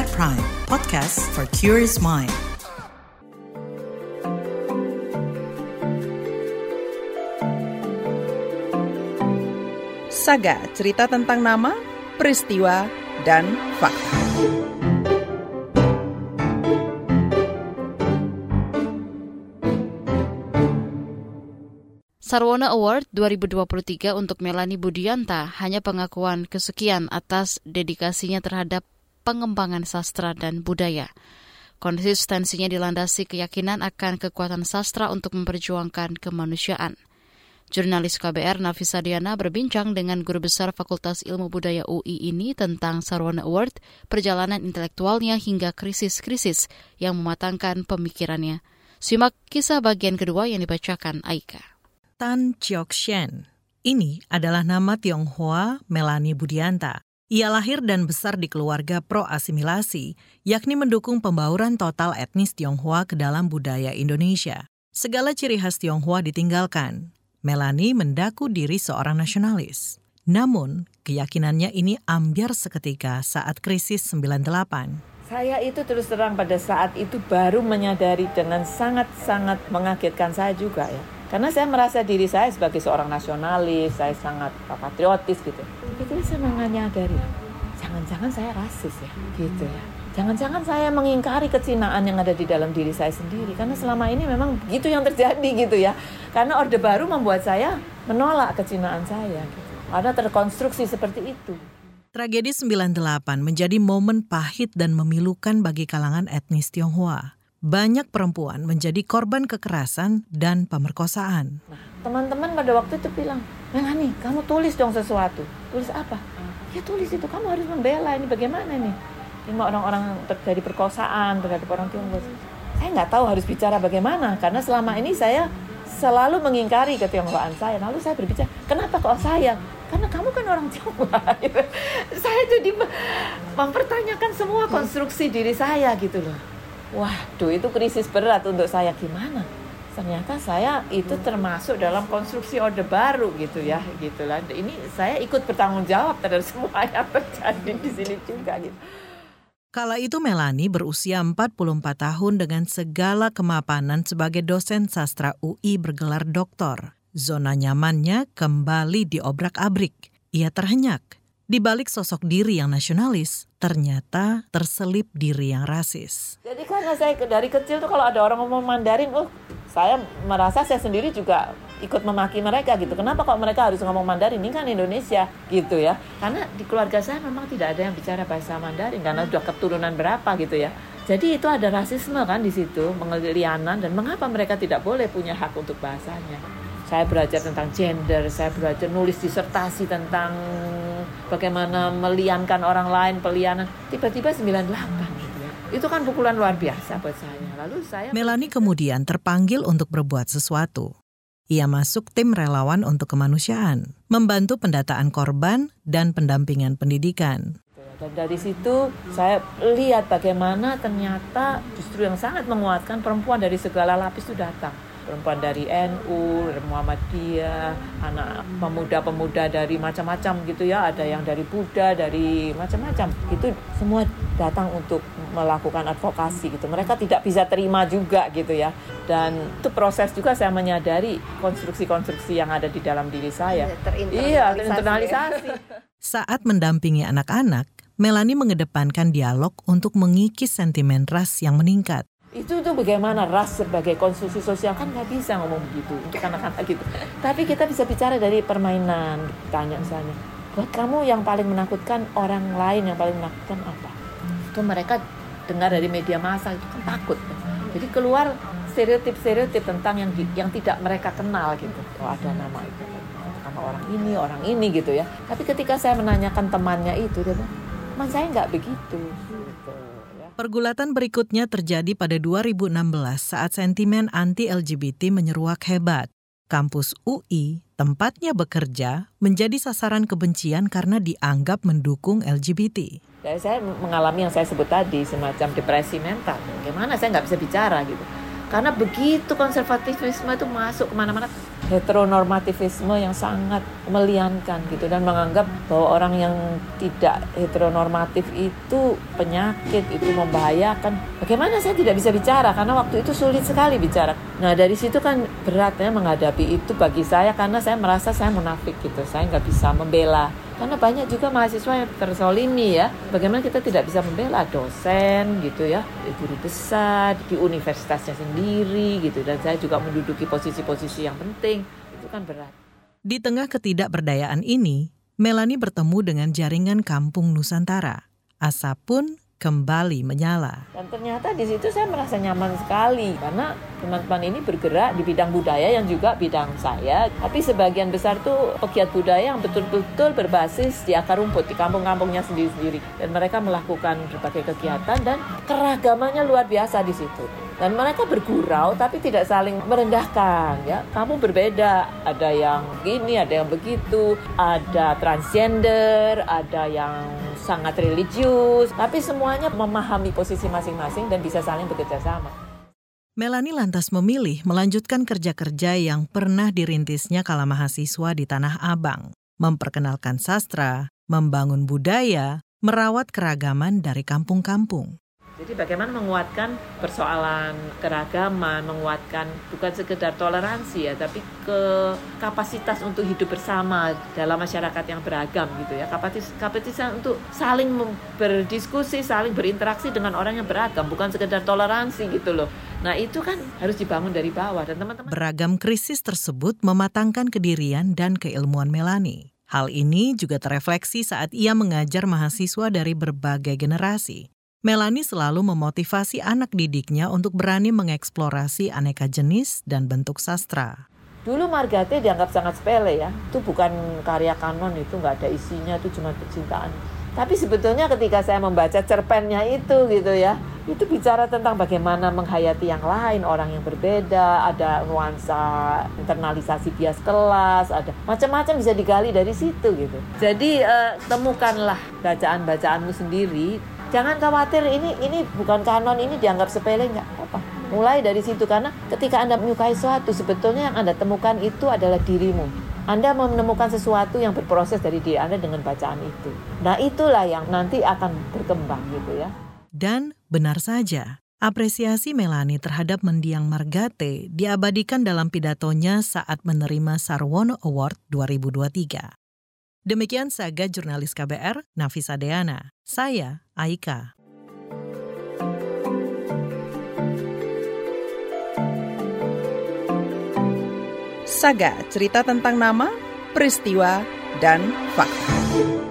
KBR Prime, podcast for curious mind. Saga, cerita tentang nama, peristiwa, dan fakta. Sarwana Award 2023 untuk Melani Budianta hanya pengakuan kesekian atas dedikasinya terhadap pengembangan sastra dan budaya. Konsistensinya dilandasi keyakinan akan kekuatan sastra untuk memperjuangkan kemanusiaan. Jurnalis KBR Nafisa Diana berbincang dengan Guru Besar Fakultas Ilmu Budaya UI ini tentang Sarwana Award, perjalanan intelektualnya hingga krisis-krisis yang mematangkan pemikirannya. Simak kisah bagian kedua yang dibacakan Aika. Tan Chiok Shen. Ini adalah nama Tionghoa Melani Budianta. Ia lahir dan besar di keluarga pro-asimilasi, yakni mendukung pembauran total etnis Tionghoa ke dalam budaya Indonesia. Segala ciri khas Tionghoa ditinggalkan. Melani mendaku diri seorang nasionalis. Namun, keyakinannya ini ambiar seketika saat krisis 98. Saya itu terus terang pada saat itu baru menyadari dengan sangat-sangat mengagetkan saya juga ya karena saya merasa diri saya sebagai seorang nasionalis, saya sangat patriotis gitu. Itu saya menyadari, jangan-jangan saya rasis ya, gitu ya. Jangan-jangan saya mengingkari kecinaan yang ada di dalam diri saya sendiri. Karena selama ini memang gitu yang terjadi gitu ya. Karena Orde Baru membuat saya menolak kecinaan saya. Gitu. Ada terkonstruksi seperti itu. Tragedi 98 menjadi momen pahit dan memilukan bagi kalangan etnis Tionghoa banyak perempuan menjadi korban kekerasan dan pemerkosaan. Nah, teman-teman pada waktu itu bilang, Melani, kamu tulis dong sesuatu. Tulis apa? Ya tulis itu, kamu harus membela ini bagaimana nih? Lima orang-orang terjadi perkosaan terhadap orang Tionghoa. Saya nggak tahu harus bicara bagaimana, karena selama ini saya selalu mengingkari ketionghoaan saya. Lalu saya berbicara, kenapa kok saya? Karena kamu kan orang Tionghoa. saya jadi mempertanyakan semua konstruksi diri saya gitu loh Waduh, itu krisis berat untuk saya gimana? Ternyata saya itu termasuk dalam konstruksi orde baru gitu ya, gitulah. Ini saya ikut bertanggung jawab terhadap semua yang terjadi di sini juga gitu. Kala itu Melani berusia 44 tahun dengan segala kemapanan sebagai dosen sastra UI bergelar doktor. Zona nyamannya kembali diobrak-abrik. Ia terhenyak di balik sosok diri yang nasionalis, ternyata terselip diri yang rasis. Jadi karena saya dari kecil tuh kalau ada orang ngomong Mandarin, oh saya merasa saya sendiri juga ikut memaki mereka gitu. Kenapa kok mereka harus ngomong Mandarin? Ini kan Indonesia gitu ya. Karena di keluarga saya memang tidak ada yang bicara bahasa Mandarin karena sudah keturunan berapa gitu ya. Jadi itu ada rasisme kan di situ, pengelianan dan mengapa mereka tidak boleh punya hak untuk bahasanya. Saya belajar tentang gender, saya belajar nulis disertasi tentang bagaimana meliankan orang lain, pelianan. Tiba-tiba 98 gitu ya. Itu kan pukulan luar biasa buat saya. Lalu saya Melani kemudian terpanggil untuk berbuat sesuatu. Ia masuk tim relawan untuk kemanusiaan, membantu pendataan korban dan pendampingan pendidikan. Dan dari situ saya lihat bagaimana ternyata justru yang sangat menguatkan perempuan dari segala lapis itu datang perempuan dari NU, dari Muhammadiyah, anak pemuda-pemuda dari macam-macam gitu ya, ada yang dari Buddha, dari macam-macam. Itu semua datang untuk melakukan advokasi gitu. Mereka tidak bisa terima juga gitu ya. Dan itu proses juga saya menyadari konstruksi-konstruksi yang ada di dalam diri saya. Iya, terinternalisasi. Saat mendampingi anak-anak, Melani mengedepankan dialog untuk mengikis sentimen ras yang meningkat itu tuh bagaimana ras sebagai konstruksi sosial? Kan nggak bisa ngomong begitu untuk anak-anak gitu. Tapi kita bisa bicara dari permainan tanya misalnya buat kamu yang paling menakutkan orang lain yang paling menakutkan apa? Itu mereka dengar dari media massa itu kan takut. Jadi keluar stereotip-stereotip tentang yang yang tidak mereka kenal gitu. Oh ada nama itu nama orang ini orang ini gitu ya. Tapi ketika saya menanyakan temannya itu dia bilang teman saya nggak begitu Pergulatan berikutnya terjadi pada 2016 saat sentimen anti-LGBT menyeruak hebat. Kampus UI, tempatnya bekerja, menjadi sasaran kebencian karena dianggap mendukung LGBT. Jadi saya mengalami yang saya sebut tadi, semacam depresi mental. Bagaimana saya nggak bisa bicara gitu. Karena begitu konservatifisme itu masuk ke mana-mana, heteronormativisme yang sangat meliankan gitu dan menganggap bahwa orang yang tidak heteronormatif itu penyakit itu membahayakan. Bagaimana saya tidak bisa bicara? Karena waktu itu sulit sekali bicara. Nah dari situ kan beratnya menghadapi itu bagi saya karena saya merasa saya munafik gitu. Saya nggak bisa membela karena banyak juga mahasiswa yang tersolimi ya. Bagaimana kita tidak bisa membela dosen gitu ya. Guru besar di universitasnya sendiri gitu. Dan saya juga menduduki posisi-posisi yang penting. Itu kan berat. Di tengah ketidakberdayaan ini Melani bertemu dengan jaringan Kampung Nusantara. Asa pun kembali menyala. Dan ternyata di situ saya merasa nyaman sekali karena teman-teman ini bergerak di bidang budaya yang juga bidang saya. Tapi sebagian besar tuh pegiat budaya yang betul-betul berbasis di akar rumput di kampung-kampungnya sendiri-sendiri. Dan mereka melakukan berbagai kegiatan dan keragamannya luar biasa di situ dan mereka bergurau tapi tidak saling merendahkan ya kamu berbeda ada yang gini ada yang begitu ada transgender ada yang sangat religius tapi semuanya memahami posisi masing-masing dan bisa saling bekerja sama Melani lantas memilih melanjutkan kerja-kerja yang pernah dirintisnya kala mahasiswa di Tanah Abang, memperkenalkan sastra, membangun budaya, merawat keragaman dari kampung-kampung. Jadi bagaimana menguatkan persoalan keragaman, menguatkan bukan sekedar toleransi ya, tapi ke kapasitas untuk hidup bersama dalam masyarakat yang beragam gitu ya. Kapasitas kapasitas untuk saling berdiskusi, saling berinteraksi dengan orang yang beragam, bukan sekedar toleransi gitu loh. Nah itu kan harus dibangun dari bawah dan teman-teman. Beragam krisis tersebut mematangkan kedirian dan keilmuan Melani. Hal ini juga terefleksi saat ia mengajar mahasiswa dari berbagai generasi, Melani selalu memotivasi anak didiknya untuk berani mengeksplorasi aneka jenis dan bentuk sastra. Dulu Margate dianggap sangat sepele ya, itu bukan karya kanon, itu nggak ada isinya, itu cuma kecintaan. Tapi sebetulnya ketika saya membaca cerpennya itu gitu ya, itu bicara tentang bagaimana menghayati yang lain, orang yang berbeda, ada nuansa internalisasi bias kelas, ada macam-macam bisa digali dari situ gitu. Jadi uh, temukanlah bacaan-bacaanmu sendiri jangan khawatir ini ini bukan kanon ini dianggap sepele nggak apa mulai dari situ karena ketika anda menyukai sesuatu sebetulnya yang anda temukan itu adalah dirimu. Anda menemukan sesuatu yang berproses dari diri anda dengan bacaan itu. Nah itulah yang nanti akan berkembang gitu ya. Dan benar saja Apresiasi Melani terhadap mendiang Margate diabadikan dalam pidatonya saat menerima Sarwono Award 2023. Demikian saga jurnalis KBR, Nafisa Deana. Saya, Aika. Saga, cerita tentang nama, peristiwa, dan fakta.